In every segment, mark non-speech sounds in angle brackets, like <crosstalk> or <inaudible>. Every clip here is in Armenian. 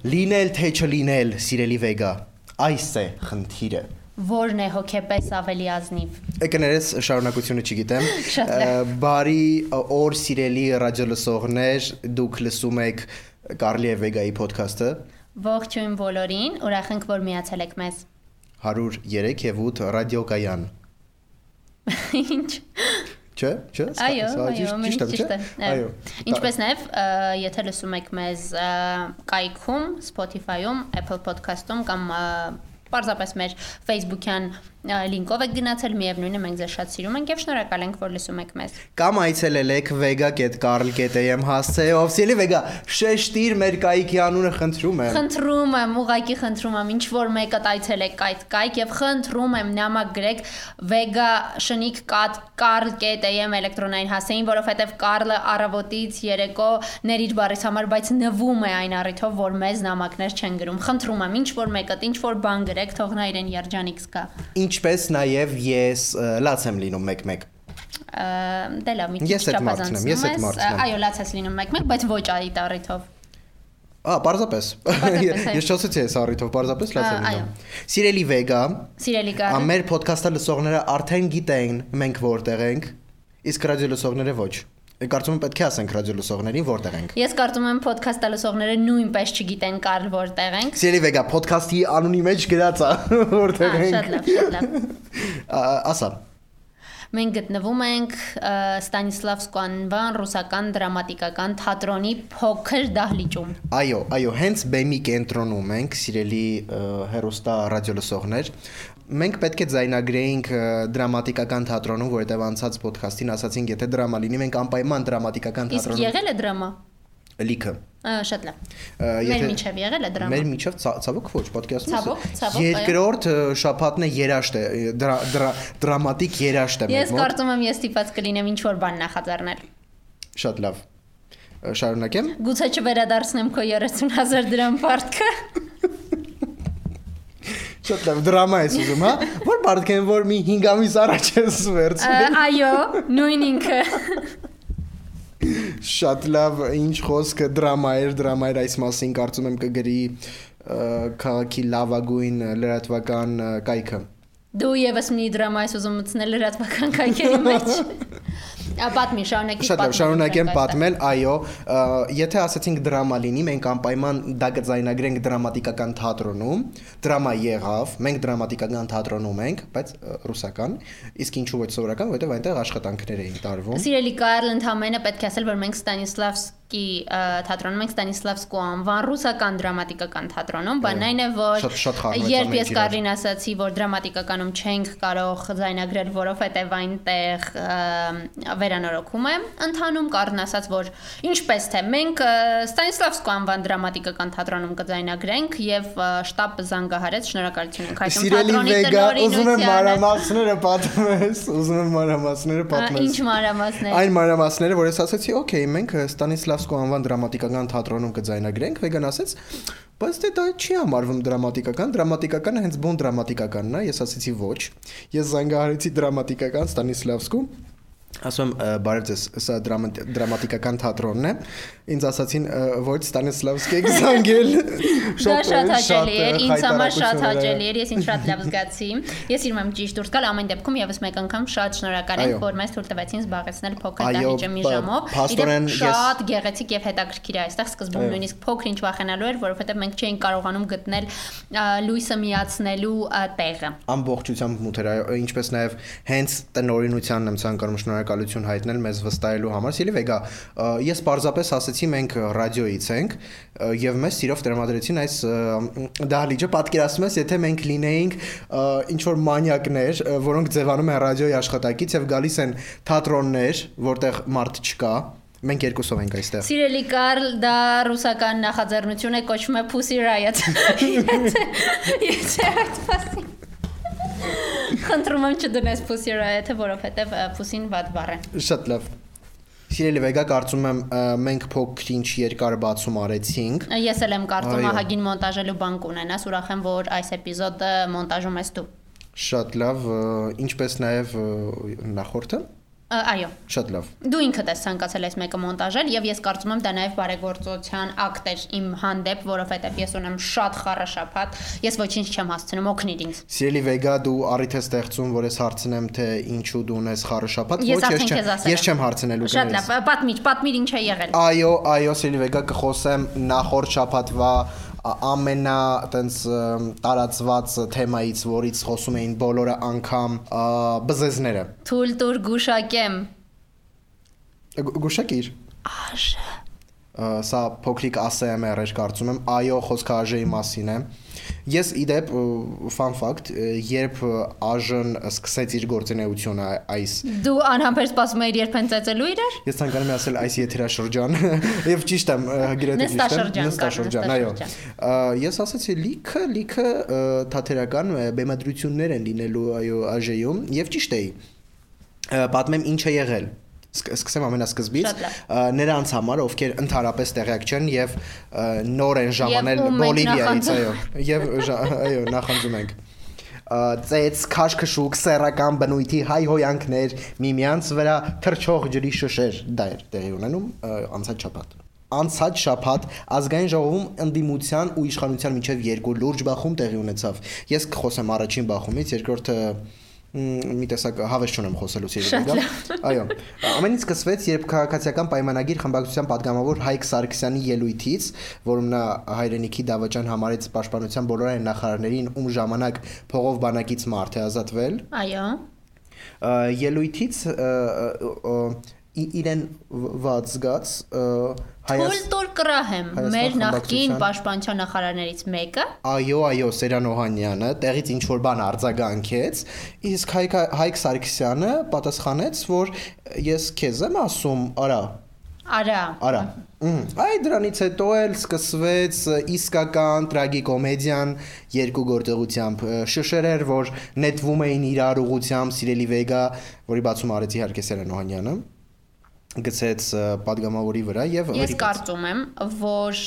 Լինել թե չլինել, սիրելի վեգա, այս է խնդիրը։ Որն է հոգեպես ավելի ազնիվ։ Եկներես շարունակությունը չգիտեմ։ <laughs> Բարի օր սիրելի ռադիոլսողներ, դուք լսում եք Կարլի Վեգայի ոդքասթը Ողջույն բոլորին, ուրախ ենք, որ միացել եք մեզ։ 103 եւ 8 ռադիոկայան։ <laughs> Ինչ։ Չէ, չէ։ Այո, այո, ճիշտ- ճիշտ չէ։ է։ Այո։ Ինչպես նաև, եթե լսում եք մեզ կայքում, Spotify-ում, Apple Podcast-ում կամ պարզապես մեր Facebook-յան լինկով եք գնացել, միևնույնն է, մենք ձեզ շատ սիրում ենք եւ շնորհակալ ենք, որ լսում եք մեզ։ Կամ այցելել եք vega.carl.am հասցեով։ Սիրելի Վեգա, շեշտիր մեր կայքի անունը խնդրում եմ։ Խնդրում եմ, ուղակի խնդրում եմ, ինչ որ մեկը այցելեք այդ կայք եւ խնդրում եմ նամակ գրեք Vega շնիկ կատ Carl.am էլեկտրոնային հասեին, որովհետեւ Carl-ը առավոտից երեկո ներիր բարիս համար, բայց նվում է այն առիթով, որ մեզ նամակներ չեն գրում։ Խնդրում եմ, ինչ որ մեկը, ինչ որ բան գրեք, թող նա իրեն երջանիկ զգա։ Ինչպես նաև ես լաց եմ լինում մեկ-մեկ։ Ա, Դե լավ, մի քիչ եմ, ես ես։ մարդն եմ։ Այո, լաց ես լինում մեկ-մեկ, բայց ոչ այդ առիթով։ Ա, պարզապես։ Ես չասեցի այս առիթով, պարզապես լաց եմ լինում։ Սիրելի Վեգա, Սիրելի ա, Կարլ, մեր ոդքասթը լսողները արդեն գիտեն մենք որտեղ ենք, իսկ ռադիո լսողները ոչ։ Կարծում եմ պետք է ասենք ռադիո լսողներին որտեղ ենք։ Ես կարծում եմ ոդքասթը լսողները նույնպես չգիտեն Կարլ որտեղ ենք։ Սիրելի Վեգա, ոդքասթի անունի մեջ գրած է <laughs> որտեղ ենք։ շատ լավ, շատ լավ։ Ասա։ Մենք գտնվում ենք Ստանիսլավսկու անվան ռուսական դրամատիկական թատրոնի փոքր դահլիճում։ Այո, այո, հենց բեմի կենտրոնում ենք, սիրելի հերոստա ռադիոլսողներ։ Մենք պետք է ձայնագրեինք ը, դրամատիկական թատրոնում, որովհետև անցած ոդքասթին ասացինք, եթե դրամա լինի, մենք անպայման դրամատիկական Իսկ թատրոնում եղել է դրամա։ լիքը։ շատ լավ։ Մեր միջև եղել է դրամա։ Մեր միջև ցա- ցավոք ոչ, պատկերացնում Ցավոք, ցավոք, այո։ Երկրորդ շաբաթն է երաշտ է, դրա, դրա, դրամատիկ երաշտ է մեր Ես մոտ։ կարծում եմ ես ստիպված կլինեմ ինչ որ բան նախաձեռնել։ Շատ լավ։ Շարունակեմ։ Գուցե չվերադարձնեմ քո 30000 դրամ պարտքը։ <laughs> Լավ, դրամա ես ուզում, հա։ Որ բարդ են որ մի 5 ամիս առաջ ես վերցրել։ Այո, նույն ինքը։ Շատ լավ, ինչ խոսքը դրամա էր, դրամա էր այս մասին կարծում եմ կգրի քաղաքի լավագույն լրատվական կայքը։ Դու եւս մի դրամա ես ուզում մտցնել լրատվական կայքերի մեջ։ <laughs> պատմի, շարունակի լավ, շարունակեմ պատմել, այո, եթե ասացինք դրամա լինի, մենք անպայման դա կձայնագրենք դրամատիկական թատրոնում, դրամա եղավ, մենք դրամատիկական թատրոնում ենք, բայց ռուսական, իսկ ինչու ոչ սովորական, որովհետև այնտեղ աշխատանքներ էին տարվում։ Սիրելի Կարլ, ընդհանրապես պետք է ասել, որ մենք Ստանիսլավսկի ը, թատրոնում ենք Ստանիսլավսկու անվան ռուսական դրամատիկական թատրոնում, բանն այն է, որ երբ ես իրար։ Կարլին ասացի, որ դրամատիկականում չենք կարող ձայնագրել, որովհետև այնտեղ վերանորոգում է, ընթանում Կարլն ասաց, որ ինչպես թե մենք Ստանիսլավսկու անվան դրամատիկական թատրոնում կձայնագրենք եւ շտաբը զանգահարեց, շնորհակալություն ենք հայտնում թատրոնի Վեգա, ուզում եմ տնօրինությանը։ մանրամասները պատմես, ուզում եմ մանրամասները պատմես։ Ինչ մանրամասներ։ Այն մանրամասները, որ ես ասացի, օքեյ, մենք Ստանիսլավսկու անվան դրամատիկական թատրոնում կձայնագրենք, Վեգան ասեց, բայց դե դա չի համարվում դրամատիկական, դրամատիկականը հենց բուն դրամատիկականն է, ես ասացի ոչ։ Ես զանգահարեցի դրամատիկական Ստանիսլավսկու Ասում եմ, «Ը, բարև ձեզ, սա դրամատ- դրամատիկական թատրոնն է։ Ինձ ասացին, «Ը, ոչ Ստանիսլավսկի զանգել։ Դա շատ հաճելի էր, ինձ համար շատ հաճելի էր, ես ինձ շատ լավ զգացի։ Ես իրում եմ ճիշտ դուրս գալ ամեն դեպքում եւս մեկ անգամ շատ շնորհակալ ենք, որ մեզ թույլ տվեցին զբաղեցնել փոքր դահլիճը մի ժամով։ ես- շատ գեղեցիկ եւ հետաքրքիր է այստեղ սկզբում նույնիսկ փոքր ինչ վախենալու էր, որովհետեւ մենք չէինք կարողանում գտնել լույսը միացնելու տեղը։ ամբողջությամբ մութ էր, այո, ինչպես նաև հենց տնօրինությանն եմ ցանկանում շնորհակալություն հայտնել մեզ վստահելու համար։ Սիրելի Վեգա, ես պարզապես ասացի մենք ռադիոից ենք եւ մեզ սիրով տրամադրեցին այս դահլիճը պատկերացնում ես, եթե մենք լինեինք ինչ որ մանյակներ, որոնք ձևանում են ռադիոյի աշխատակից եւ գալիս են թատրոններ, որտեղ մարդ չկա, մենք երկուսով ենք այստեղ։ Սիրելի Կարլ, դա ռուսական նախաձեռնություն է, կոչվում է Pussy Riot։ <laughs> Եթե այդ ֆասի Խնդրում եմ չդնես Pussy Riot-ը, որովհետև Pussy-ն վատ բառ է։ Շատ լավ։ Սիրելի Վեգա, կարծում եմ մենք փոքր ինչ երկար բացում արեցինք։ Ես էլ եմ կարծում ահագին մոնտաժելու բան կունենաս, ուրախ եմ, որ այս էպիզոդը մոնտաժում ես դու։ Շատ լավ, ինչպես նաև նախորդը։ Այո։ Շատ լավ։ Դու ինքդ ես ցանկացել այս մեկը մոնտաժել եւ ես կարծում եմ դա նաեւ բարեգործության ակտ էր իմ հանդեպ, որովհետեւ ես ունեմ շատ խառը շփաթ, ես ոչինչ չեմ հասցնում, օգնիր ինձ։ Սիրելի Վեգա, դու առիթ ես ստեղծում, որ ես հարցնեմ, թե ինչու դու ունես խառը շապատ։ Ես չեմ- քեզ ես չեմ հարցնելու Շատ լավ, պատմիչ, պատմիր ինչ է եղել։ Այո, այո, Սիրելի Վեգա, կխոսեմ նախորդ շաբաթվա ամենա տենց տարածված թեմայից, որից խոսում էին բոլորը անգամ բզեզները։ Թույլ տուր գուշակեմ։ Գուշակիր։ Աշը։ Սա փոքրիկ ASMR էր կարծում եմ, այո, խոսքը ԱԺ-ի մասին է։ Ես իդեպ fun fact, երբ ԱԺ-ն սկսեց իր գործունեությունը այս Դու անհամբեր սպասում ես երբ են ծեծելու իրար։ Ես ցանկանում եմ ասել այս եթերաշրջան <laughs> եւ ճիշտ եմ գրեթե ճիշտ եմ Նստաշրջան այո ես ասացի լիքը լիքը թատերական բեմադրություններ են լինելու այո ԱԺ-ում եւ ճիշտ էի պատմեմ ինչ է եղել Սկսեմ ամենասկզբից նրանց համար ովքեր ընդհանրապես տեղյակ չեն եւ նոր են ժամանել Բոլիվիայից այո եւ այո նախանձում ենք ծեծ քաշքշուկ սեռական բնույթի հայհոյանքներ միմյանց վրա թրջող ջրի շշեր դա էր տեղի ունենում անցած շաբաթ անցած շաբաթ ազգային ժողովում ընդդիմության ու իշխանության միջև երկու լուրջ բախում տեղի ունեցավ ես կխոսեմ առաջին բախումից երկրորդը մի տեսակ հավես չունեմ խոսելուց երբ դա։ հա։ Այո, ամեն ինչ սկսվեց, երբ քաղաքացիական պայմանագիր խմբակցության падգամավոր Հայկ Սարգսյանի ելույթից, որում նա հայրենիքի դավաճան համարեց պաշտպանության բոլոր այն նախարարներին, ում ժամանակ փողով բանակից մարդ է ազատվել։ Այո։ Ելույթից իրեն ված զգաց տուր կրահեմ Հայաստան մեր նախկին պաշտպանության նախարարներից մեկը Այո, այո, Սերան Օհանյանը տեղից ինչ որ բան արձագանքեց, իսկ Հայկ Հայկ Սարգսյանը պատասխանեց, որ ես քեզ եմ ասում, արա, արա արա։ Այ դրանից հետո էլ սկսվեց իսկական տրագիկոմեդիան երկու գործողությամբ շշերեր, որ նետվում էին իրար ուղությամբ Սիրելի Վեգա, որի բացում արեց իհարկե Սերան Օհանյանը գցեց падգամավորի վրա եւ Ես կարծում եմ, որ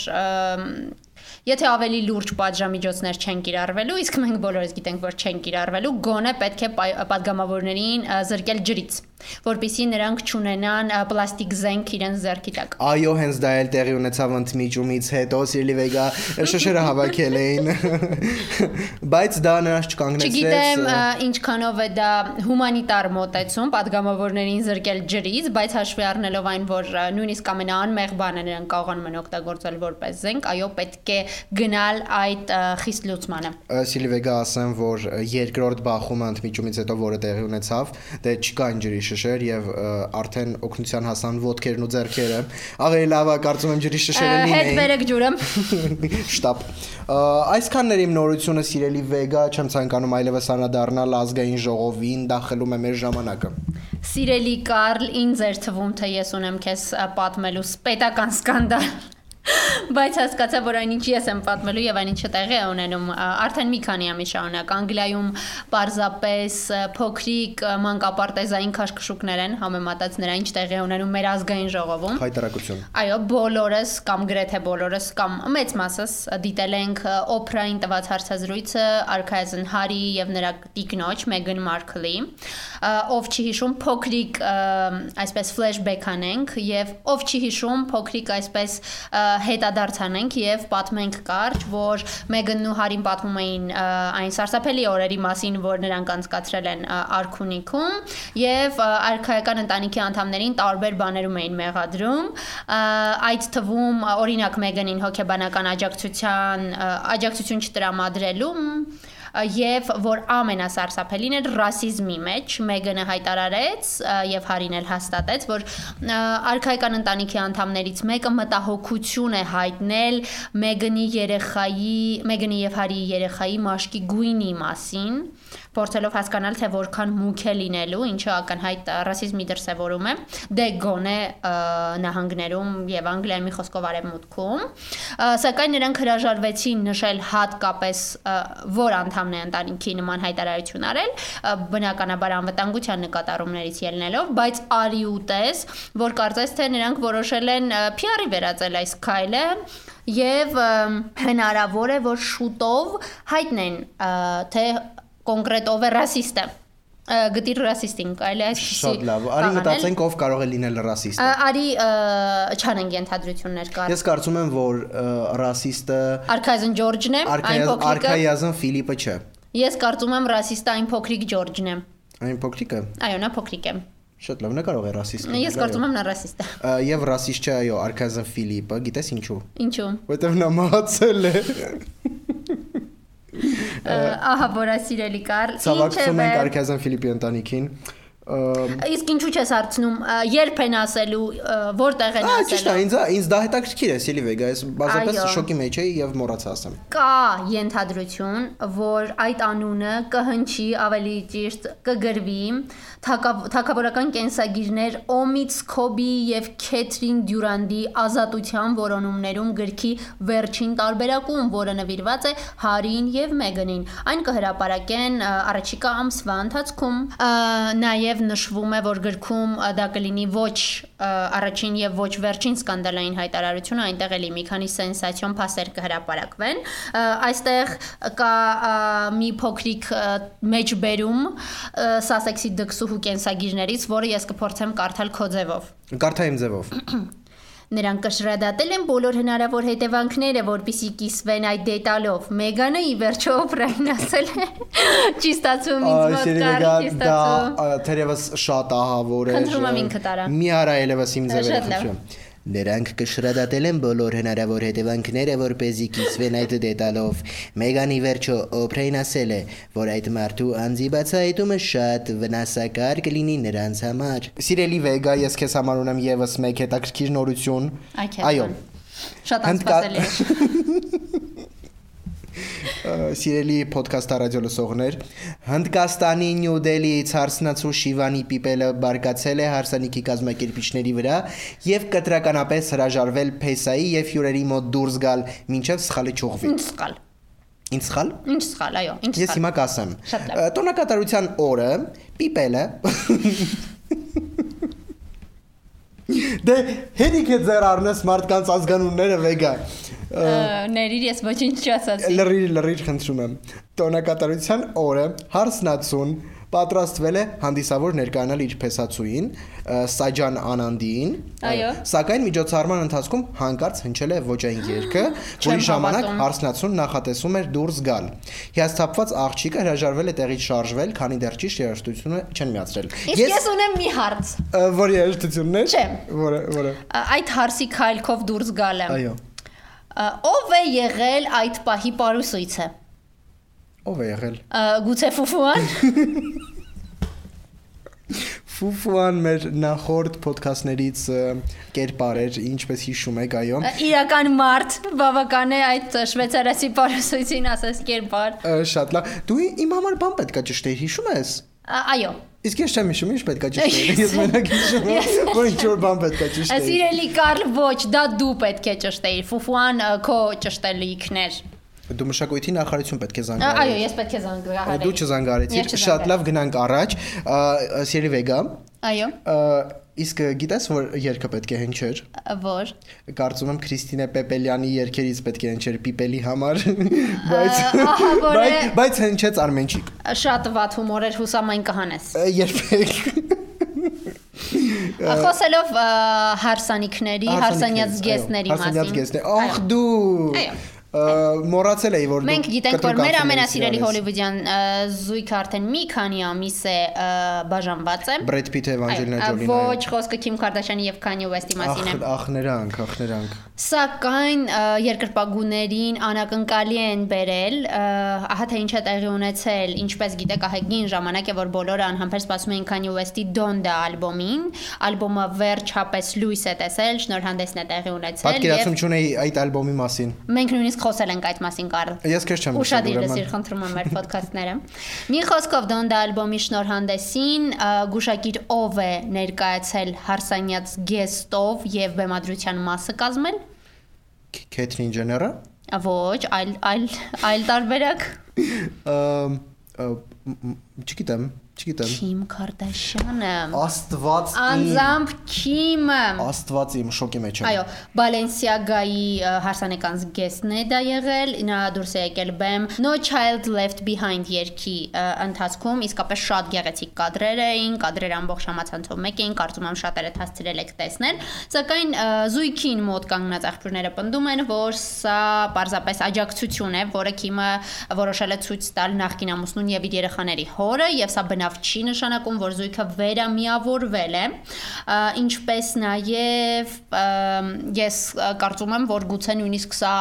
Եթե ավելի լուրջ պատժամիջոցներ չեն կիրառվելու, իսկ մենք բոլորս գիտենք, որ չեն կիրառվելու, գոնե պետք է падգամավորներին զրկել ջրից, որբիսի նրանք չունենան պլաստիկ զենք իրենց зерքի տակ։ Այո, հենց դա էլ տեղի ունեցավ ընդմիջումից հետո, Սիրլի Վեգա շշերը հավաքել էին։ <laughs> Բայց դա նրանց չկանգնեցրեց։ Չգիտեմ, ինչքանով է դա հումանիտար մոտեցում падգամավորներին զրկել ջրից, բայց հաշվի առնելով այն, որ նույնիսկ ամենաանմեղ բանը նրանք կարողանում են օգտագործել որպես զենք, այո, պետք է գնալ այդ խիստ լուծմանը։ Սիրելի Վեգա ասեմ, որ երկրորդ բախումը ընդմիջումից հետո որը տեղի ունեցավ, դե չկային ջրի շշեր եւ արդեն օգնության հասան ոդքերն ու ձեռքերը։ Ավելի լավ է կարծում եմ ջրի շշերը Հետ լինեին։ վերեք ջուրը։ <laughs> Շտապ։ Այսքանն էր իմ նորությունը Սիրելի Վեգա, չեմ ցանկանում այլևս անադառնալ ազգային ժողովին, դա խլում է մեր ժամանակը։ Սիրելի Կարլ, ինձ էր թվում, թե ես ունեմ քեզ պատմելու պետական սկանդալ։ Բայց հասկացա, որ այնինչ ես եմ պատմելու եւ այնինչը տեղի է ունենում արդեն մի քանի ամիս շարունակ Անգլիայում պարզապես փոքրիկ մանկապարտեզային քաշքշուկներ են համեմատած նրա ինչ տեղի ունենում մեր ազգային ժողովում։ Հայտարարություն։ Այո, բոլորս կամ գրեթե բոլորս կամ մեծ մասս դիտել ենք ը, օպերային տված հարցազրույցը Արքայազն Հարի եւ նրա տիկնոջ Մեգան Մարքլի, ը, ով չի հիշում փոքրիկ այսպես ֆլեշբեք անենք եւ ով չի հիշում փոքրիկ այսպես հետադարձանենք եւ պատմենք կարճ, որ Մեգանն ու Հարին պատմում էին այն սարսափելի օրերի մասին, որ նրանք անցկացրել են Արքունիքում եւ արքայական ընտանիքի անդամներին տարբեր բաներում էին մեղադրում այդ թվում օրինակ Մեգանին հոգեբանական աջակցության աջակցություն չտրամադրելու եւ որ ամենասարսափելին էր ռասիզմի մեջ Մեգանը հայտարարեց եւ Հարին էլ հաստատեց որ ը, արքայական ընտանիքի անդամներից մեկը մտահոգություն է հայտնել Մեգանի երեխայի Մեգանի եւ Հարիի երեխայի մաշկի գույնի մասին փորձելով հասկանալ թե որքան մուք է լինելու ինչը ակնհայտ ռասիզմի դրսևորում է դե գոնե նահանգներում եւ Անգլիայի մի խոսքով արևմուտքում սակայն նրանք հրաժարվեցին նշել հատկապես որ անդամն է ընտանիքի նման հայտարարություն արել բնականաբար անվտանգության նկատառումներից ելնելով բայց արի ու տես որ կարծես թե նրանք որոշել են PR-ի վերածել այս քայլը եւ հնարավոր է որ շուտով հայտնեն թե կոնկրետ ով է ռասիստը Գտիր ռասիստին, կարելի այսպեսի։ Շատ լավ։ Արի մտածենք ով կարող է լինել ռասիստը։ Արի չանենք ենթադրություններ կար։ Ես կարծում եմ, որ ռասիստը Արքայազն Ջորջն է, այն փոքրիկը։ Արքայազն Ֆիլիպը չէ։ Ես կարծում եմ ռասիստը այն փոքրիկ Ջորջն է։ Այն փոքրիկը Այո, նա փոքրիկ է։ շատ լավ, նա կարող է ռասիստ Ես կարծում եմ նա ռասիստ է։ եւ ռասիստ չէ, այո, Արքայազն Ֆիլիպը, գիտես ինչու։ Ինչու։ Որտեվ նա մահացել է։ <laughs> Ահա որա սիրելի կար։ Ցավակցում ենք Ինչևէ, Արքայազն Ֆիլիպի ընտանիքին։ Իսկ ինչու չես հարցնում, երբ են ասելու, որտեղ են Ա, ճիշտ է, ասելու։ ինձ ինձ դա հետաքրքիր է, Սիլի Վեգա, ես բազապես Այո։ շոկի մեջ էի եւ մոռացա ասեմ։ Կա ենթադրություն, որ այդ անունը կհնչի ավելի ճիշտ կգրվի թակավ- թակավորական կենսագիրներ Օմից Քոբի եւ Քեթրին Դյուրանդի ազատության որոնումներում գրքի վերջին տարբերակում, որը նվիրված է Հարին եւ Մեգանին։ Այն կհրապարակեն առաջիկա ամսվա ընթացքում։ Ա, Նաեւ նշվում է, որ գրքում դա կլինի ոչ առաջին եւ ոչ վերջին սկանդալային հայտարարությունը, այնտեղ էլի մի քանի սենսացիոն փասեր կհրապարակվեն։ Այստեղ կա մի փոքրիկ մեջբերում Սասեքսի դքսուհու կենսագիրներից, որը ես կփորձեմ կարդալ քո ձևով։ Կարթայիմ ձևով։ <clears throat> Նրանք կշռադատել են բոլոր հնարավոր հետևանքները, որpիսի կիսվեն այդ դետալով։ Մեգանը ի վերջո Օպրային ասել է։ Չի ստացվում ինձ մոտ Սիրելի կար, Վեգա, չի դա ստացվում։ ա, թերևս շատ ահավոր է։ Խնդրում եմ ինքդ արա։ Մի արա ելևս իմ Շատ ձևերը լավ։ խնդրում։ Նրանք կշռադատել են բոլոր հնարավոր հետևանքները, որ เป զի կիսվեն այդ դետալով։ Մեգանի վերջո Օփրեին ասել է, որ այդ մարդու անձի բացահայտումը շատ վնասակար կլինի նրանց համար։ Սիրելի Վեգա, ես քեզ համար ունեմ եւս մեկ հետաքրքիր նորություն։ Այո։ Շատ անսպասելի <laughs> Սիրելի ոդքասթ ռադիո լսողներ, Հնդկաստանի Նյու Դելիից հարսնացու Շիվանի Պիպելը բարգացել է հարսանիքի կազմակերպիչների վրա եւ կտրականապես հրաժարվել Փեսայի եւ հյուրերի մոտ դուրս գալ, ինչեւ սխալի ճուղվի։ Ինչ սխալ։ Ինչ սխալ։ Ինչ սխալ, այո, ինչ Ես սխալ։ հիմա կասեմ։ Տոնակատարության օրը Պիպելը <laughs> Դե հերիք է ձեր առնես մարդկանց ազգանունները վեգա։ Ներիր ես ոչինչ չասացի։ Լրիր, լրիր խնդրում եմ։ Տոնակատարության օրը հարսնացուն պատրաստվել է հանդիսավոր ներկայանալ իր փեսացուին Սաջան Անանդիին, Այո։ սակայն միջոցառման ընթացքում հանկարծ հնչել է ոչային երգը, որի ժամանակ հարսնացուն նախատեսում էր դուրս գալ։ Հիասթափված աղջիկը հրաժարվել է տեղից շարժվել, քանի դեռ ճիշտ երաժշտությունը չեն միացրել։ Իսկ ես ունեմ մի հարց։ որ երաժշտությունն է։ Չեմ։ Որը, որը։ Այդ հարսի քայլքով դուրս գալը։ Այո։ Ով է եղել այդ պահի պարուսույցը։ Ով է եղել։ Գուցե Ֆուֆուան։ <laughs> Ֆուֆուան մեր նախորդ ոդքասթներից կերպար էր, ինչպես հիշում եք, այո։ Իրական մարդ, բավական է այդ շվեյցարացի պարուսույցին ասես կերպար։ Շատ լավ։ Դու իմ համար բան պետքա ճշտեիր, հիշում ես։ Այո։ Իսկ ես չեմ հիշում, ինչ պետքա ճշտեիր։ Ես մենակ հիշում եմ, որ ինչ որ բան պետքա Ա, ճշտեիր։ Սիրելի Կարլ, ոչ, դա դու պետք է ճշտեիր։ Ֆուֆուան քո ճշտելիքներ։ Դու մշակույթի նախարարություն պետք է Ա, Այո, զանգարես։ ես պետք է զանգահարեի։ Դու չզանգարեցիր։ Շատ լավ, գնանք առաջ։ Ա, Սիրելի Վեգա, Այո, իսկ գիտես որ երգը պետք է հնչեր։ որ։ Կարծում եմ Քրիստինե Պեպելյանի երգերից պետք է հնչեր Պիպելի համար, <laughs> բայց <laughs> բայց բայց հնչեց Արմենչիկ։ Շատ վատ հումոր էր հուսամ այն կհանես։ Երբեք։ Խոսելով հարսանիքների, հարսանյաց գեստների մասին։ Հարսանյաց գեստներ։ Ախ դու։ Այո։ Մոռացել էի որ Մենք գիտենք, որ մեր ամենասիրելի հոլիվուդյան զույգը արդեն մի քանի ամիս է բաժանված է։ Բրեդ Փիթը Էվանջելինա Ջոլին։ Ոչ, խոսքը Քիմ Քարդաշյանի եւ Քանյե Ուեսթի մասին է։ Ախ, ախ նրանք, ախ նրանք։ Սակայն երկրպագուներին անակնկալի են բերել, ահա թե ինչ է տեղի ունեցել, ինչպես գիտեք, ահագին ժամանակ է, որ բոլորը անհամբեր սպասում էին Kanye West-ի Donda ալբոմին։ Ալբոմը վերջապես լույս է տեսել, շնորհանդեսն է տեղի ունեցել Պատկերացում չունեի այդ ալբոմի մասին։ մենք նույնիսկ խոսել ենք այդ մասին, Կարլ։ Ես քեզ չեմ Ուշադիր լսիր, խնդրում եմ մեր ոդքասթները։ Մի խոսքով Donda ալբոմի շնորհանդեսին գուշակիր ով է ներկայացել հարսանյաց գեստով եւ բեմադրության մասը կազմել։ Քեթրին Ջեները։ Ոչ, այլ այլ այլ տարբերակ։ Ամ չգիտեմ։ Չգիտեմ։ Քիմ Քարդաշյանը։ Աստված Անձամբ Քիմը։ Աստված իմ շոկի մեջ եմ։ Այո, Balenciaga-ի հարսանեկան զգեստն է դա եղել, նա դուրս է եկել բեմ. No Child Left Behind երգի ընթացքում, իսկապես շատ գեղեցիկ կադրեր էին, կադրերը ամբողջ համացանցով մեկ էին, կարծում եմ շատերը հասցրել եք տեսնել, սակայն ը, զույգին մոտ կանգնած աղբյուրները պնդում են, որ սա պարզապես աջակցություն է, որը Քիմը որոշել է ցույց տալ նախկին ամուսնուն եւ իր երեխաների հորը եւ սա բնավ չի նշանակում, որ զույգը վերամիավորվել է, ինչպես ը, ես կարծում եմ, որ գուցե նույնիսկ սա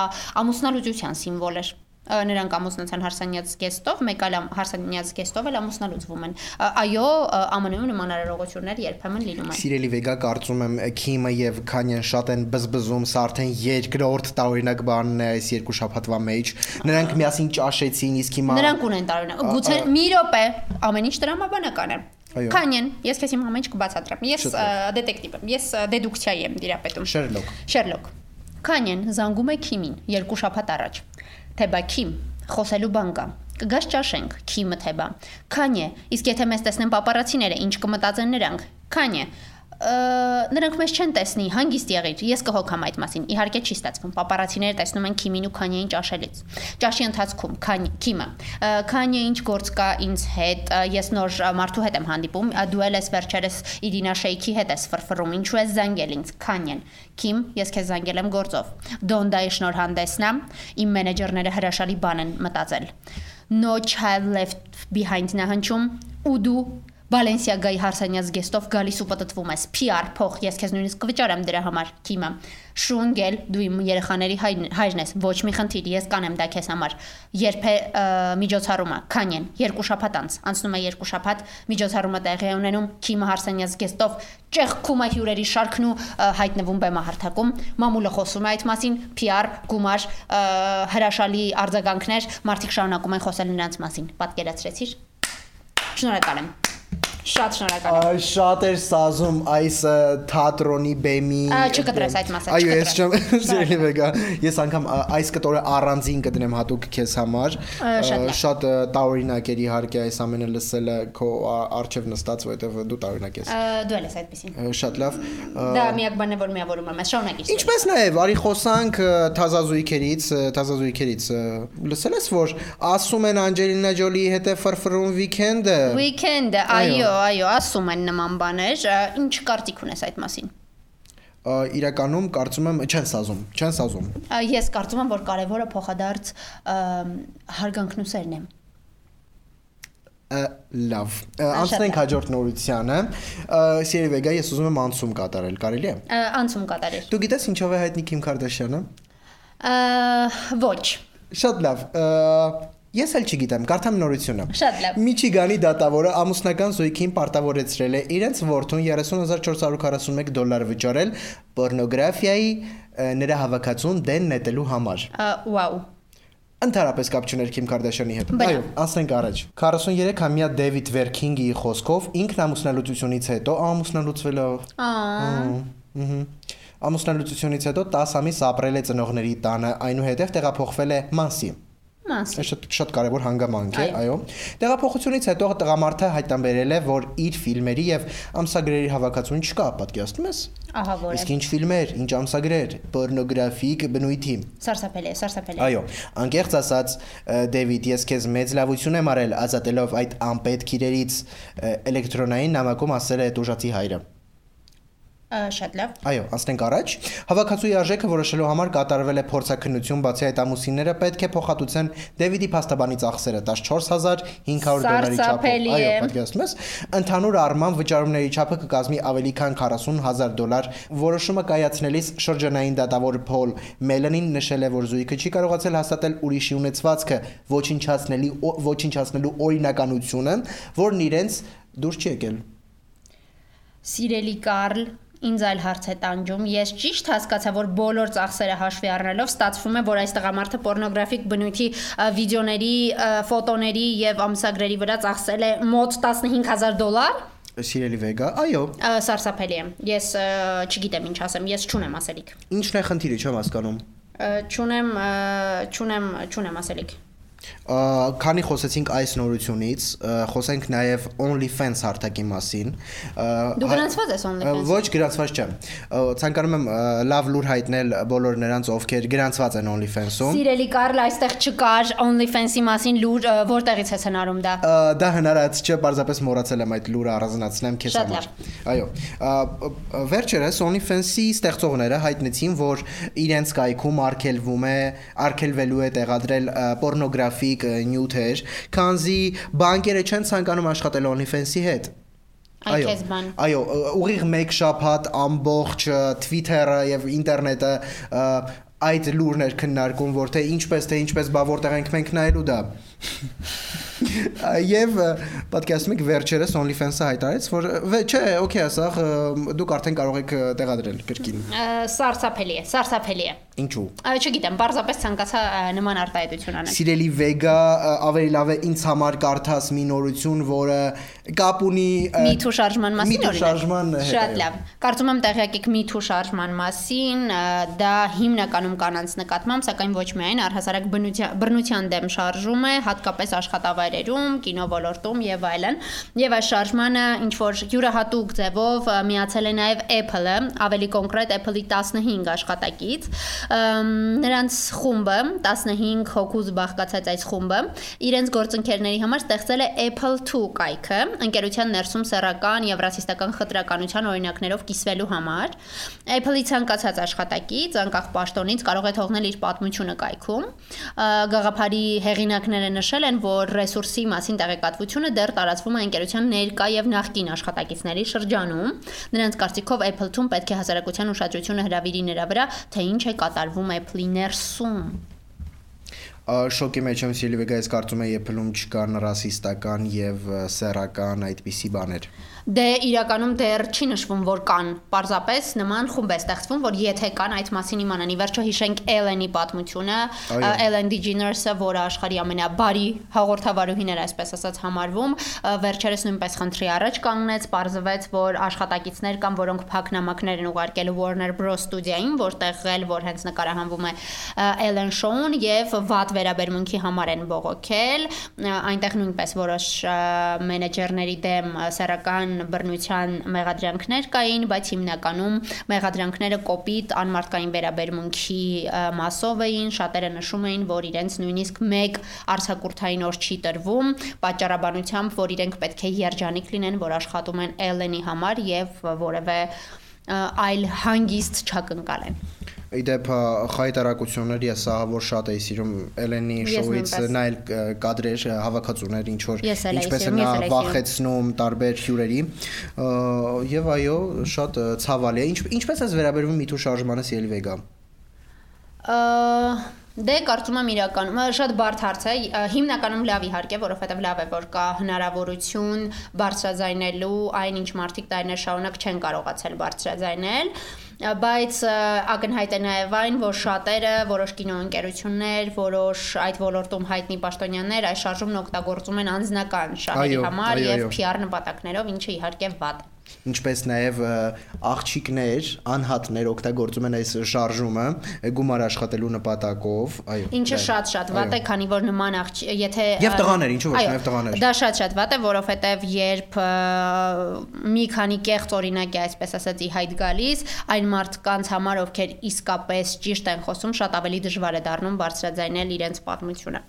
ամուսնալուծության սիմվոլ Ա, նրանք ամուսնացան հարսանյաց գեստով, մեկ այլ հարսանյաց գեստով էլ ամուսնալուծվում են։ Այո, ԱՄՆ-ում նման արարողություններ երբեմն լինում են։ Սիրելի Վեգա, կարծում եմ Քիմը եւ Քանյան շատ են բզբզում, սա արդեն երկրորդ տարօրինակ բանն է այս երկու շաբաթվա մեջ։ Նրանք միասին ճաշեցին, իսկ հիմա Նրանք ունեն տարօրինակ։ Գուցե մի րոպե, ամեն ինչ դրամաբանական է։ Այո։ Քանյեն, ես քեզ հիմա ամեն ինչ կբացատրեմ։ Ես դետեկտիվ եմ, ես ա, դեդուկցիայի եմ դիրապետում։ Շերլոկ։ Շերլոկ։ Քանյեն զանգում է Քիմին երկու շաբաթ առաջ։ Թե բա Քիմ, խոսելու բան կա։ Կգաս ճաշենք, Քիմը թե բա։ Քանյե, իսկ եթե մեզ տեսնեն պապարացիները, ինչ կմտածեն նրանք։ Քանյե, նրանք մեզ չեն տեսնի, հանգիստ եղիր։ Ես կհոգամ այդ մասին։ Իհարկե չի ստացվում։ Պապարացիները տեսնում են Քիմին ու Քանյեին ճաշելից։ Ճաշի ընթացքում Քիմը, «Ը, Քանյե ինչ գործ կա ինձ հետ, ես նոր մարդու հետ եմ հանդիպում, դու էլ ես վերջերս Իրինա Շեյքի հետ ես ֆրֆռում, ինչու ես զանգել ինձ, Քանյեն։ Քիմ, ես քեզ զանգել եմ գործով։ Դոնդայի շնորհանդեսն է, իմ մենեջերները հրաշալի բան են մտածել։ No child left behind նահանջում ու դու Բալենսիագայի հարսանյաց գեստով գալիս ու պատտվում ես. PR փող ես քեզ նույնիսկ կվճարեմ դրա համար քիմը շունգել դու իմ երեխաների հայրն ես ոչ մի խնդիր ես կանեմ դա քեզ համար երբ է միջոցառումը քանյեն երկու շաբաթ անց անցնում է երկու շաբաթ միջոցառումը տեղի է ունենում քիմը հարսանյաց գեստով ճեղքում է հյուրերի շարքն ու հայտնվում բեմահարթակում մամուլը խոսում է այդ մասին PR գումար հրաշալի արձագանքներ մարդիկ շարունակում են խոսել նրանց մասին պատկերացրեցիր Շնորհակալ եմ։ Շատ շնորհակալ եմ։ շատ էր սազում այս թատրոնի բեմի չկտրես այդ մասը, Այո, ես չեմ չկտրես։ սիրելի Վեգա ես անգամ այս կտորը առանձին կդնեմ հատուկ քեզ համար շատ տարօրինակ էր իհարկե այս ամենը լսելը քո ա- առջև նստած որովհետև դու տարօրինակ ես Դու ես այդպեսին։ շատ լավ Դա միակ բանն է, որ միավորում եմ, ես շարունակիր։ Ինչպես նաև արի խոսանք թազազույգերից ը, լսել ես որ ասում են Անջելինա Ջոլիի հետ է ֆրֆրում վիկենդը։ Weekend-ը, այո, այո, ասում են նման բաներ, ինչ կարծիք ունես այդ մասին։ Իրականում կարծում եմ չեն սազում, չեն սազում։ Ես կարծում եմ, որ կարևորը փոխադարձ հարգանքն ու սերն է։ Լավ։ Անցնենք հաջորդ նորությանը։ Ա, Սիրելի Վեգա, ես ուզում եմ անցում կատարել, կարելի է։ Անցում կատարել։ Դու գիտես ինչով է հայտնի Քիմ Քարդաշյանը։ Ոչ։ Շատ լավ։ Ես էլ չգիտեմ, կարդամ նորությունը։ Շատ լավ։ Միչիգանի դատավորը ամուսնական զույգին պարտավորեցրել է իրենց որդուն 30441 դոլար վճարել ը, նրա հավաքածուն դեն նետելու համար։ Վաու։ Ընդհանրապես կապ չուներ Քիմ Կարդաշյանի հետ։ Այո, անցնենք առաջ։ 43-ամյա Դեվիդ Վերքինգի խոսքով ինքն ամուսնալուծությունից հետո ամուսնալուծվել է Ահա։ Ամուսնալուծությունից հետո 10 ամիս ապրել է ծնողների տանը, այնուհետև տեղափոխվել է Մանսի։ մաս։ Դա շատ շատ կարևոր հանգամանք է, Այո։ Տեղափոխությունից հետո տղամարդը հայտնաբերել է, որ իր ֆիլմերի եւ ամսագրերի հավաքածուն չկա, պատկերացնում ես։ Ահա որ Իսկ ինչ ֆիլմեր, ինչ ամսագրեր, պորնոգրաֆիկ բնույթի։ Սարսափելի է, սարսափելի է։ Այո, անկեղծ ասած, Դեվիդ, ես քեզ մեծ լավություն եմ արել ազատելով այդ անպետք իրերից էլեկտրոնային նամակում ասել է դուժացի հայրը։ Շատ լավ։ Այո, անցնենք առաջ։ Հավաքածուի արժեքը որոշելու համար կատարվել է փորձակնություն, բացի այդ ամուսինները պետք է փոխհատուցեն Դեվիդի փաստաբանի ծախսերը 14500 դոլարի չափով։ է։ պատկերացնում ես։ Ընդհանուր առմամբ վճարումների չափը կկազմի ավելի քան 40000 դոլար։ Որոշումը կայացնելիս շրջանային դատավոր Փոլ Մելանին նշել է, որ զույգը չի կարողացել հաստատել ուրիշի ունեցվածքը ոչնչացնելի ոչնչացնելու օրինականությունը, որն իրենց դուրս չի եկել։ Սիրելի Կարլ, ինձ այլ հարց է տանջում։ Ես ճիշտ հասկացա, որ բոլոր ծախսերը հաշվի առնելով ստացվում է, որ այս տղամարդը պորնոգրաֆիկ բնույթի վիդեոների, ֆոտոների եւ ամսագրերի վրա ծախսել է մոտ 15000 դոլար։ Սիրելի Վեգա, այո, Սարսափելի է։ Ես չգիտեմ ինչ ասեմ, ես չունեմ ասելիք։ ինչն է խնդիրը, չեմ հասկանում։ Չունեմ, չունեմ, չունեմ ասելիք։ Քանի խոսեցինք այս նորությունից, խոսենք նաև OnlyFans հարթակի մասին։ Դու գրանցված ես OnlyFans։ Ոչ, գրանցված չեմ։ Ցանկանում եմ լավ լուր հայտնել բոլոր նրանց, ովքեր գրանցված են OnlyFans-ում։ Սիրելի Կարլ, այստեղ չկար OnlyFans-ի մասին լուր, որտեղից ես հնարում դա։ Դա հնարած չէ, պարզապես մոռացել եմ այդ լուրը առանձնացնեմ քեզ համար։ Այո։ Վերջերս OnlyFans-ի ստեղծողները հայտնեցին, որ իրենց կայքում արգելվում է, արգելվելու է տեղադրել պորնոգրաֆիկ նյութեր, քանզի բանկերը չեն ցանկանում աշխատել OnlyFans-ի հետ։ Այո, այո, ուղիղ մեկ շաբաթ ամբողջ Twitter-ը եւ ինտերնետը այդ լուրն էր քննարկում, որ թե ինչպես թե ինչպես բա որտեղ ենք մենք նայելու դա։ Եվ պատկերացնում եք վերջերս OnlyFans-ը հայտարարեց, որ չէ, օքեյ, ասախ դուք արդեն կարող եք տեղադրել կրկին։ Սարսափելի է, սարսափելի է։ Ինչու։ Չգիտեմ, բարձրապես ցանկացա նման արտահայտություն անել։ Սիրելի Vega, ավելի լավ է ինձ համար կարդաս մի նորություն, որը կապ ունի Միթու շարժման մասին Միթու շարժման հետ։ Շատ լավ։ Կարծում եմ տեղյակ եք Միթու շարժման մասին, դա հիմնականում կանանց նկատմամբ, սակայն ոչ միայն առհասարակ բռնության դեմ շարժում է, հատկապես աշխատավայրերում, կինո ոլորտում եւ այլն։ Եվ այս շարժմանը ինչ որ յուրահատուկ ձևով միացել է նաեւ Apple-ը, ավելի կոնկրետ Apple-ի 15 աշխատակից նրանց խումբը 15 հոգուց բաղկացած այս խումբը իրենց գործընկերների համար ստեղծել է Apple 2 կայքը ընկերության ներսում սեռական եւ ռասիստական խտրականության օրինակներով կիսվելու համար Apple-ի ցանկացած աշխատակից անկախ պաշտոնից կարող է թողնել իր պատմությունը կայքում գաղափարի հեղինակները նշել են որ ռեսուրսի մասին տեղեկատվությունը դեռ տարածվում է ընկերության ներկա եւ նախկին աշխատակիցների շրջանում նրանց կարծիքով Apple 2-ն պետք է հասարակության ուշադրությունը հրավիրի նրա վրա թե ինչ է կատարվում Apple-ի ներսում շոկի մեջ եմ Սիլվեգայից կարծում եմ Apple-ում չկան ռասիստական եւ սեռական այդպիսի բաներ։ Դե իրականում դեռ չի նշվում, որ կան։ Պարզապես նման խումբ է ստեղծվում, որ եթե կան այդ մասին իմանան։ Ի վերջո հիշենք Ellen-ի պատմությունը, Ellen DeGeneres-ը, որը աշխարհի ամենաբարի հաղորդավարուհին էր, այսպես ասած համարվում, վերջերս նույնպես խնդրի առաջ կանգնեց, պարզվեց, որ աշխատակիցներ կան, որոնք փակ նամակներ են ուղարկել Warner Bros. ստուդիային, որտեղ էլ որ հենց նկարահանվում է Ellen Show-ն եւ վատ վերաբերմունքի համար են բողոքել։ Այնտեղ նույնպես որոշ մենեջերների դեմ սեռական բռնության մեղադրանքներ կային, բայց հիմնականում մեղադրանքները կոպիտ անմարտկային վերաբերմունքի մասով էին, շատերը նշում էին, որ իրենց նույնիսկ մեկ արցակուրթային օր չի տրվում, պատճառաբանությամբ, որ իրենք պետք է երջանիկ լինեն, որ աշխատում են Ellen-ի համար եւ որևէ այլ հանգիստ չակնկալեն իդեպ խայտարակություններ ես ահա որ շատ էի սիրում Էլենի շոուից նայել կադրեր հավաքածուներ ինչ որ ինչպես նա վախեցնում տարբեր հյուրերի եւ այո շատ ցավալի է ինչպես ես վերաբերվում Միթու շարժմանը Սիելվեգա Դե կարծում եմ իրականում շատ բարդ հարց է հիմնականում լավ իհարկե որովհետև լավ է որ կա հնարավորություն բարձրաձայնելու այն ինչ մարդիկ տարիներ շարունակ չեն կարողացել բարձրաձայնել բայց ակնհայտ է նաև այն, որ շատերը, որոշ կինոընկերություններ, որոշ այդ ոլորտում հայտնի պաշտոնյաներ այս շարժումն օգտագործում են անձնական շահերի համար եւ PR նպատակներով, ինչը իհարկե վատ է ինչպես նաև աղջիկներ, անհատներ օգտագործում են այս շարժումը գումար աշխատելու նպատակով, այո։ Ինչը շատ-շատ վատ է, քանի որ նման աղջիկ, եթե Եվ տղաներ, ինչու ոչ, նաև տղաներ։ Դա շատ-շատ վատ է, որովհետև երբ մի քանի կեղծ օրինակ է, այսպես ասած, ի հայտ գալիս, այն մարդկանց համար, ովքեր իսկապես ճիշտ են խոսում, շատ ավելի դժվար է դառնում բարձրաձայնել իրենց պատմությունը։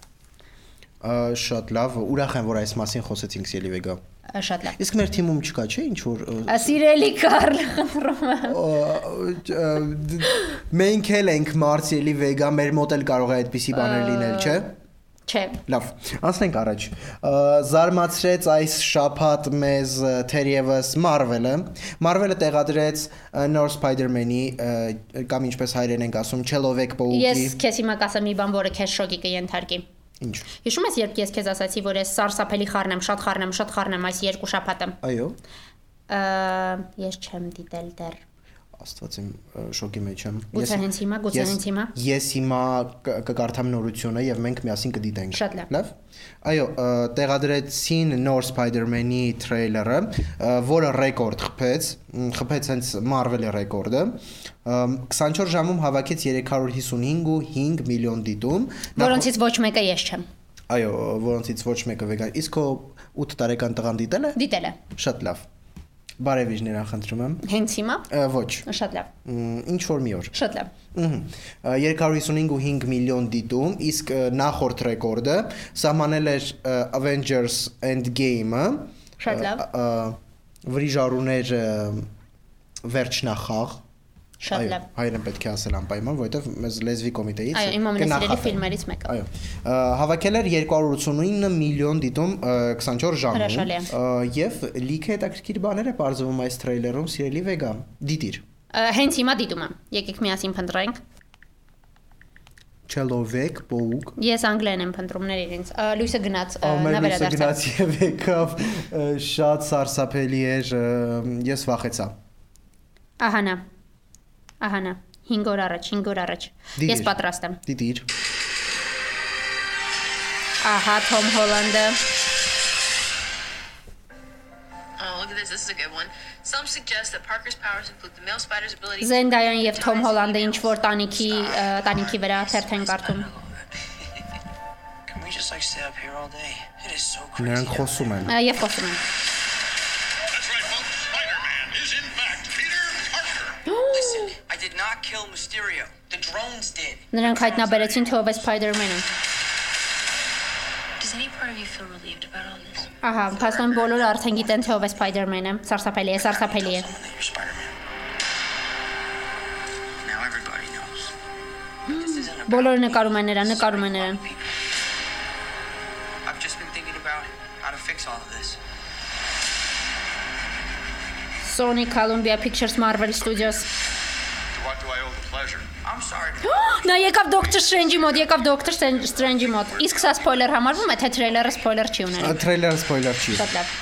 Շատ լավ, ուրախ եմ, որ այս մասին խոսեցինք Սիելիվեգա շատ լավ։ Իսկ մեր թիմում չկա, չէ, ինչ որ Սիրելի Կարլ, խնդրում եմ։ Մենք էլ ենք Մարսելի Վեգա, մեր մոտ էլ կարող է այդպիսի բաներ լինել, չէ։ Չէ։ Լավ, անցնենք առաջ։ Զարմացրեց այս շփաթ մեզ թերևս Marvel-ը։ Marvel-ը տեղադրեց նոր Spider-Man-ի կամ ինչպես հայերեն ենք ասում, Չելովեկ Պաուկի։ Ես քեզ հիմա կասեմ մի բան, որը քեզ շոկի կընթարկի։ Ինչ։ Հիշում ես, երբ ես քեզ ասացի, որ ես սարսափելի խառնեմ, շատ խառնեմ, շատ խառնեմ այս երկու շաբաթը։ Այո։ Ես չեմ դիտել դեռ Աստված իմ շոկի մեջ եմ։ Գուցե հենց հիմա, գուցե հենց հիմա։ Ես հիմա կկարդամ նորությունը եւ մենք միասին կդիտենք։ Շատ լավ։ Այո, տեղադրեցին նոր Spider-Man-ի թրեյլերը, որը ռեկորդ խփեց, խփեց հենց Marvel-ի ռեկորդը։ 24 ժամում հավաքեց 355.5 միլիոն դիտում։ Որոնցից ոչ մեկը ես չեմ։ Այո, որոնցից ոչ մեկը վեգան։ Իսկ քո 8 տարեկան տղան դիտել է։ Դիտել է։ Շատ լավ։ Բարևիջ նրան խնդրում եմ։ Հենց հիմա։ Ոչ։ Շատ լավ։ Ինչ որ մի օր։ Շատ լավ։ Ահա 255.5 միլիոն դիտում, իսկ նախորդ ռեկորդը սահմանել էր Avengers Endgame-ը։ Շատ լավ։ Վրիժարուներ վերջնախաղ։ Շատ Այո, լավ։ հայերեն պետք է ասել անպայման, որովհետև մեզ լեզվի կոմիտեից Այո, իմ ամենասիրելի ֆիլմերից մեկը։ Այո։ Հավաքել էր 289 միլիոն դիտում ը, 24 ժամում։ Եվ լիքը հետաքրքիր բաներ է բարձվում այս թրեյլերում, սիրելի վեգա։ Դիտիր։ Հենց հիմա դիտում եմ։ Եկեք միասին փնտրենք։ Չելովեկ, Պոուկ։ Ես անգլերեն եմ փնտրումներ իրենց։ Լույսը գնաց, նա լույսը վերադարձավ։ գնաց եւ եկավ շատ սարսափելի էր ես վախեցա Ահա նա։ Ահա նա։ 5 օր առաջ, 5 օր առաջ։ Ես պատրաստ եմ։ դիտիր Ահա Թոմ Հոլանդը։ Oh, look at this. This is a good one. Some suggest that Parker's powers include the male spider's ability. Զենդայան եւ Թոմ Հոլանդը ինչ որ տանիքի տանիքի վրա թերթեն կարդում։ <laughs> Can we just like stay up here all day? It is so crazy. նրանք խոսում են Եվ խոսում են։ did not kill Mysterio. The drones did. Նրանք հայտնաբերեցին թե ով է Spider-Man-ը։ Does any part of you feel relieved about all this? Ահա, փաստորեն բոլորը արդեն գիտեն թե ով է Spider-Man-ը։ Սարսափելի է, սարսափելի է։ Բոլորը նկարում են նրան, նկարում են նրան։. I've just been thinking about how to fix all of this. Sony Columbia Pictures Marvel Studios։ Նա եկավ Doctor Strange-ի մոտ, եկավ Doctor Strange-ի մոտ։ Իսկ սա սփոյլեր համարվում է, թե թրեյլերը սփոյլեր չի Ա, ունենում։ Թրեյլերը սպոյլեր չի Շատ լավ։!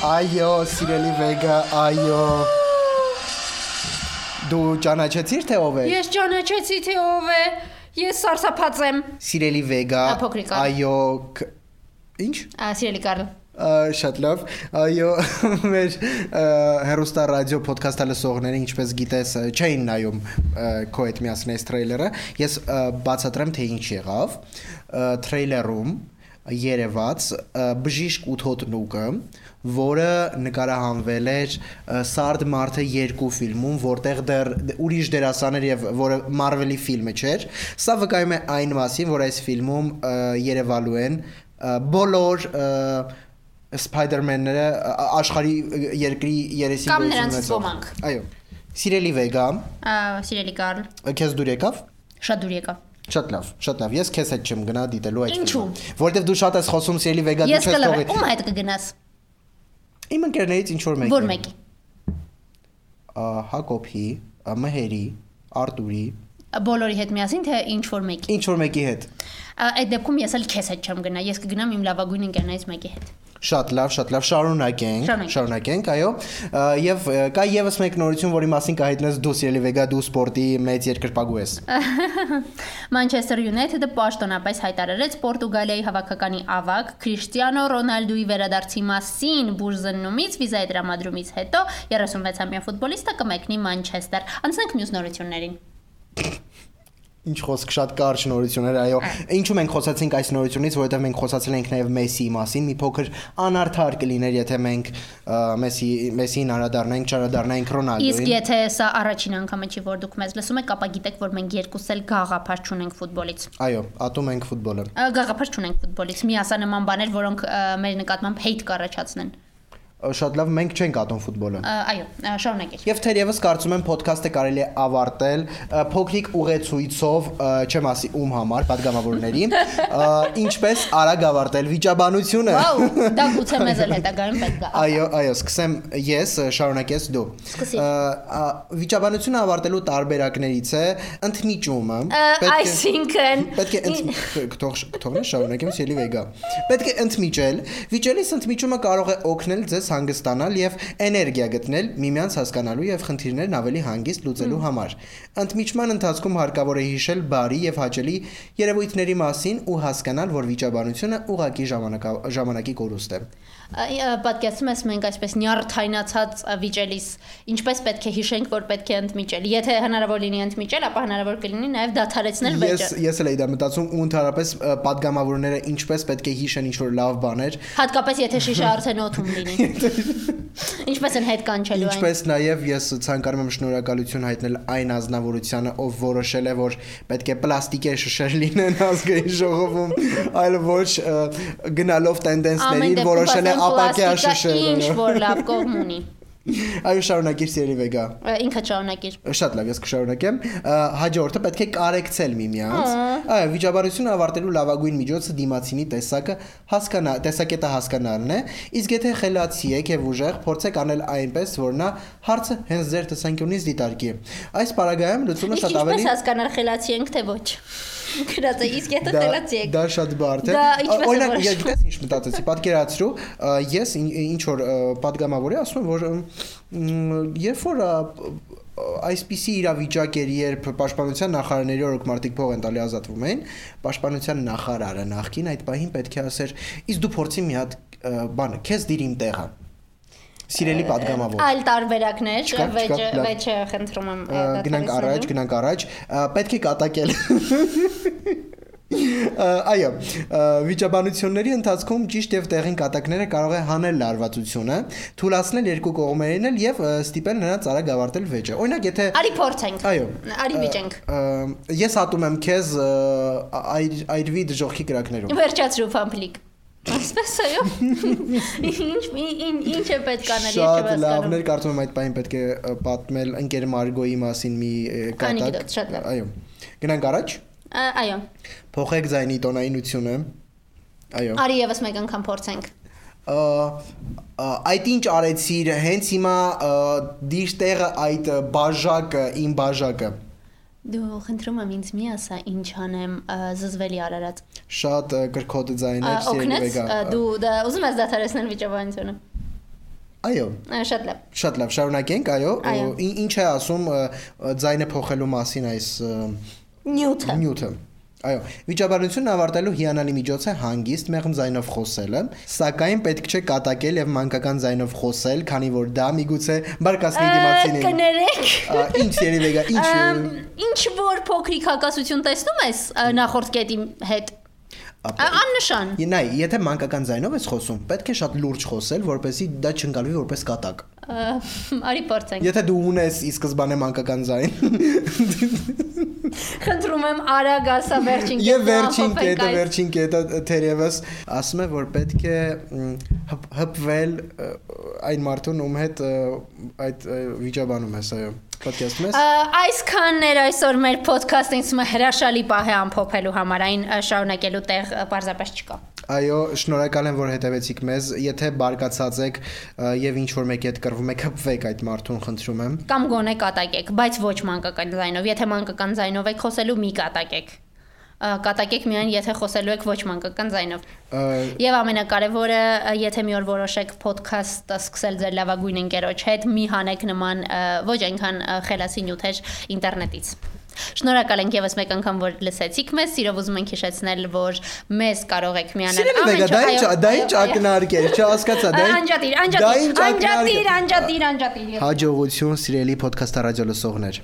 Այո, սիրելի վեգա, այո Դու ճանաչեցիր թե ով է Ես ճանաչեցի թե ով է։ Ես սարսափած եմ։ Սիրելի վեգա, այո Ինչ? Ա, Սիրելի Կարլ։ Ա, շատ լավ։ Այո, <laughs> մեր հերոստա ռադիո ոդքասթը լսողները ինչպես գիտես չէին նայում քո հետ միասին այս թրեյլերը։ Ես բացատրեմ թե ինչ եղավ։ Ը, Ը, բժիշկ ութոտնուկը, որը նկարահանվել էր Սարդ Մարտը 2 ֆիլմում, որտեղ դեռ ուրիշ դերասաներ եւ որը Marvel-ի ֆիլմը չէր։ Սա վկայում է այն մասին, որ այս ֆիլմում երևալու են բոլոր Spider-Man-ները աշխարհի երկրի երեսին Կամ գոյություն նրանցից ունեցող։ ոմանք։ Այո։ Սիրելի Վեգա, Սիրելի Կարլ։ քեզ դուր եկավ։ Շատ դուր եկա։ Շատ լավ, շատ լավ։ Ես քեզ հետ չեմ գնա դիտելու այդ Ինչու՞։ Որտեվ դու շատ ես խոսում սիրելի Վեգա, դու Ես չես թողի։ Ում հետ կգնաս։ Իմ ընկերներից ինչ որ մեկը։ Որ մեկի։ Հակոբի, Մհերի, Արտուրի, Բոլորի հետ միասին թե ինչ որ մեկի։ ինչ որ մեկի հետ։ Այդ դեպքում ես էլ քեզ հետ չեմ գնա։ Ես կգնամ իմ լավագույն ընկերներից մեկի հետ։ Շատ լավ, շատ լավ, շարունակենք, Շարունակենք։ այո։ Եվ կա եւս մեկ նորություն, որի մասին կհայտնես դու սիրելի Վեգա, դու սպորտի մեծ երկրպագու ես։ <laughs> Manchester United-ը պաշտոնապես հայտարարեց Պորտուգալիայի հավաքականի ավակ Քրիշտիանո Ռոնալդուի վերադարձի մասին բուրզնումից վիզայի տրամադրումից հետո 36-ամյա ֆուտբոլիստը կմեկնի Մանչեսթեր։ Անցնենք մյուս նորություններին։ Ինչ խոսք շատ կարճ նորություններ, այո։ Ինչու մենք խոսացինք այս նորությունից, որովհետև մենք խոսացել ենք նաև Մեսսիի մասին, մի փոքր անարդար կլիներ, եթե մենք ա, Մեսսի Մեսսին անդրադառնայինք, չանդրադառնայինք Իսկ եթե սա առաջին անգամը չի, որ դուք մեզ լսում եք, ապա գիտեք, որ մենք երկուս էլ գաղափար չունենք ֆուտբոլից։ Այո, ատում ենք ֆուտբոլը։ Գաղափար չունենք ֆուտբոլից։ Միասանման բաներ, որոնք մեր նկատմամբ hate կառաջացնեն շատ լավ մենք չենք ատոմ ֆուտբոլը։ Այո, շարունակեք։ Եվ թերևս կարծում եմ ոդքասթը կարելի է ավարտել փոքրիկ ուղեցույցով, չեմ ասի ում համար, падգամավորների, ինչպես արագ ավարտել վիճաբանությունը։ Վաու, դա գուցե մեզ էլ հետագայում պետք է։ Այո, այո, սկսեմ ես, շարունակես դու։ Վիճաբանությունը ավարտելու տարբերակներից է ընդմիջումը։ Այսինքն պետք է թող թողնի շարունակեմ, ելի վեգա։ Պետք է ընդմիջել։ Վիճելիս ընդմիջումը կարող է օգնել ձեզ հանգստանալ եւ էներգիա գտնել միմյանց հասկանալու եւ խնդիրներն ավելի հանգիստ լուծելու համար։ Ընդմիջման ընթացքում հարկավոր է հիշել բարի եւ հաճելի երևույթների մասին ու հասկանալ, որ վիճաբանությունը ուղակի ժամանակի կորուստ է։ Պատկերացնում ես մենք այսպես նյարդայնացած վիճելիս, ինչպես պետք է հիշենք, որ պետք է ընդմիջել։ Եթե հնարավոր լինի ընդմիջել, ապա հնարավոր կլինի նաև դադարեցնել վեճը։ Ես ես էլ եի դա մտածում ու ընդհանրապես падգամավորները ինչպես պետք է հիշեն ինչ որ լավ բաներ։ Հատկապես եթե շիշը <laughs> արդեն օթում լինի։ Ինչպես են հետ կանչելու այն։ Ինչպես նաև ես ցանկանում եմ շնորհակալություն հայտնել այն ազնվորությանը, ով որոշել է, որ պետք է պլաստիկե շշեր լինեն ազգային ժողովում, այլ ոչ գնալով տենդենսներին որոշել է ապակյա շշերը։ Ինչ որ լավ կողմ ունի։ <laughs> Այո, շարունակիր սիրելի Վեգա։ Ինքը շարունակիր։ Շատ լավ, ես կշարունակեմ։ Հաջորդը պետք է կարեկցել միմյանց։ Այո, վիճաբանությունը ավարտելու լավագույն միջոցը դիմացինի տեսակը հասկանա, տեսակետը հասկանալն է։ Իսկ եթե խելացի եք եւ ուժեղ, փորձեք անել այնպես, որ նա հարցը հենց ձեր տեսանկյունից դիտարկի։ Այս պարագայում լուծումը շատ ավելի Իսկ ինչպես հասկանալ խելացի ենք թե ոչ։ Գրած է, իսկ եթե տելացիեք։ Դա շատ բարդ է։ Օրինակ, գիտես ինչ մտածեցի, պատկերացրու, ես ինչ որ падգամավորի ասում որ երբ որ այսպիսի իրավիճակեր, երբ պաշտպանության նախարարների օրոք մարդիկ փող են տալի ազատվում էին, պաշտպանության նախարարը նախքին այդ պահին պետք է ասեր, իսկ դու փորձի մի հատ բանը, քեզ դիր իմ տեղը սիրելի падգամավոր։ Այլ տարբերակներ, վեճը, վեճը խնդրում եմ գնանք առաջ, գնանք առաջ, պետք է կատակել։ Այո, վիճաբանությունների ընթացքում ճիշտ եւ տեղին կատակները կարող է հանել լարվածությունը, թույլատնել երկու կողմերին էլ եւ ստիպել նրանց արագ ավարտել վեճը։ Օրինակ, եթե Արի փորձենք։ Այո, արի վիճենք։ Ես ատում եմ քեզ այր այրվի դժողքի կրակներով։ Վերջացրու ֆամփլիկ։ Այսպես այո։ Ինչ ինչ ինչ է պետք անել, ես Շատ չեմ լավներ, կարծում եմ այդ պահին պետք է ա, պատմել ընկեր Մարգոյի մասին մի ա, կատակ։ շատ Այո։ Գնանք առաջ։ Ա, Այո։ Փոխեք ձայնի տոնայնությունը։ Այո։ Արի եւս մեկ անգամ փորձենք։ Ա, ա, այդ ինչ արեցիր հենց հիմա ա, դիշ տեղը այդ ա, բաժակը իմ բաժակը Դու խնդրում եմ ինձ մի ասա ինչ անեմ զզվելի արարած։ շատ Ա, է սիրելի վեգա դու դա ուզում ես դադարեցնել վիճաբանությունը։ այո Շատ լավ։ շատ լավ շարունակենք այո ինչ է ասում ձայնը փոխելու մասին այս Նյութը։ նյութը Այո, վիճաբանությունը ավարտելու հիանալի միջոց է հանգիստ մեղմ ձայնով խոսելը, սակայն պետք չէ կատակել եւ մանկական ձայնով խոսել, քանի որ դա միգուցե բարկացնի դիմացինին։ Կներեք։ Ինչ սերի վեգա, ինչ Ինչ որ փոքրիկ հակասություն տեսնում ես նախորդ կետի հետ։ Աննշան։ Նայ, եթե մանկական ձայնով ես խոսում, պետք է շատ լուրջ խոսել, որպեսզի դա չընկալվի որպես կատակ։ Արի փորձենք։ Եթե դու ունես ի սկզբանե մանկական ձայն, <laughs> Խնդրում եմ արագ ասա վերջին կետը, վերջին ամփոփենք կետը, վերջին կետը թերևս ասում է, որ պետք է հպվել այն մարդուն, ում հետ այդ վիճաբանում ես, այո։ Պատկերացնում ես։ Այսքանն էր այսօր մեր ոդքասթը ինձ հրաշալի պահ է ամփոփելու համար, այն շարունակելու տեղ պարզապես չկա։ Այո, շնորհակալ եմ, որ հետևեցիք մեզ։ Եթե բարկացած եք եւ ինչ որ մեկի հետ կռվում եք, հպվեք այդ մարդուն, խնդրում եմ։ Կամ գոնե կատակեք, բայց ոչ մանկական ձայնով։ Եթե մանկական ձայնով եք խոսելու, մի կատակեք։ Կատակեք միայն եթե խոսելու եք ոչ մանկական ձայնով։ Եվ ամենակարևորը, եթե մի օր որոշեք ոդքասթը սկսել ձեր լավագույն ընկերոջ հետ, մի հանեք նման ոչ այնքան խելացի նյութեր ինտերնետից։ Շնորհակալ ենք եւս մեկ անգամ որ լսեցիք մեզ, սիրով ուզում ենք հիշեցնել, որ մեզ կարող եք միանալ Սիրելի վեգա, դա ինչ, դա ինչ ակնարկ է, չհասկացա, դա ինչ- Անջատիր, ինչ անջատիր, անջատիր, անջատիր, անջատիր։ Հաջողություն, սիրելի ոդքասթ ռադիո լսողներ։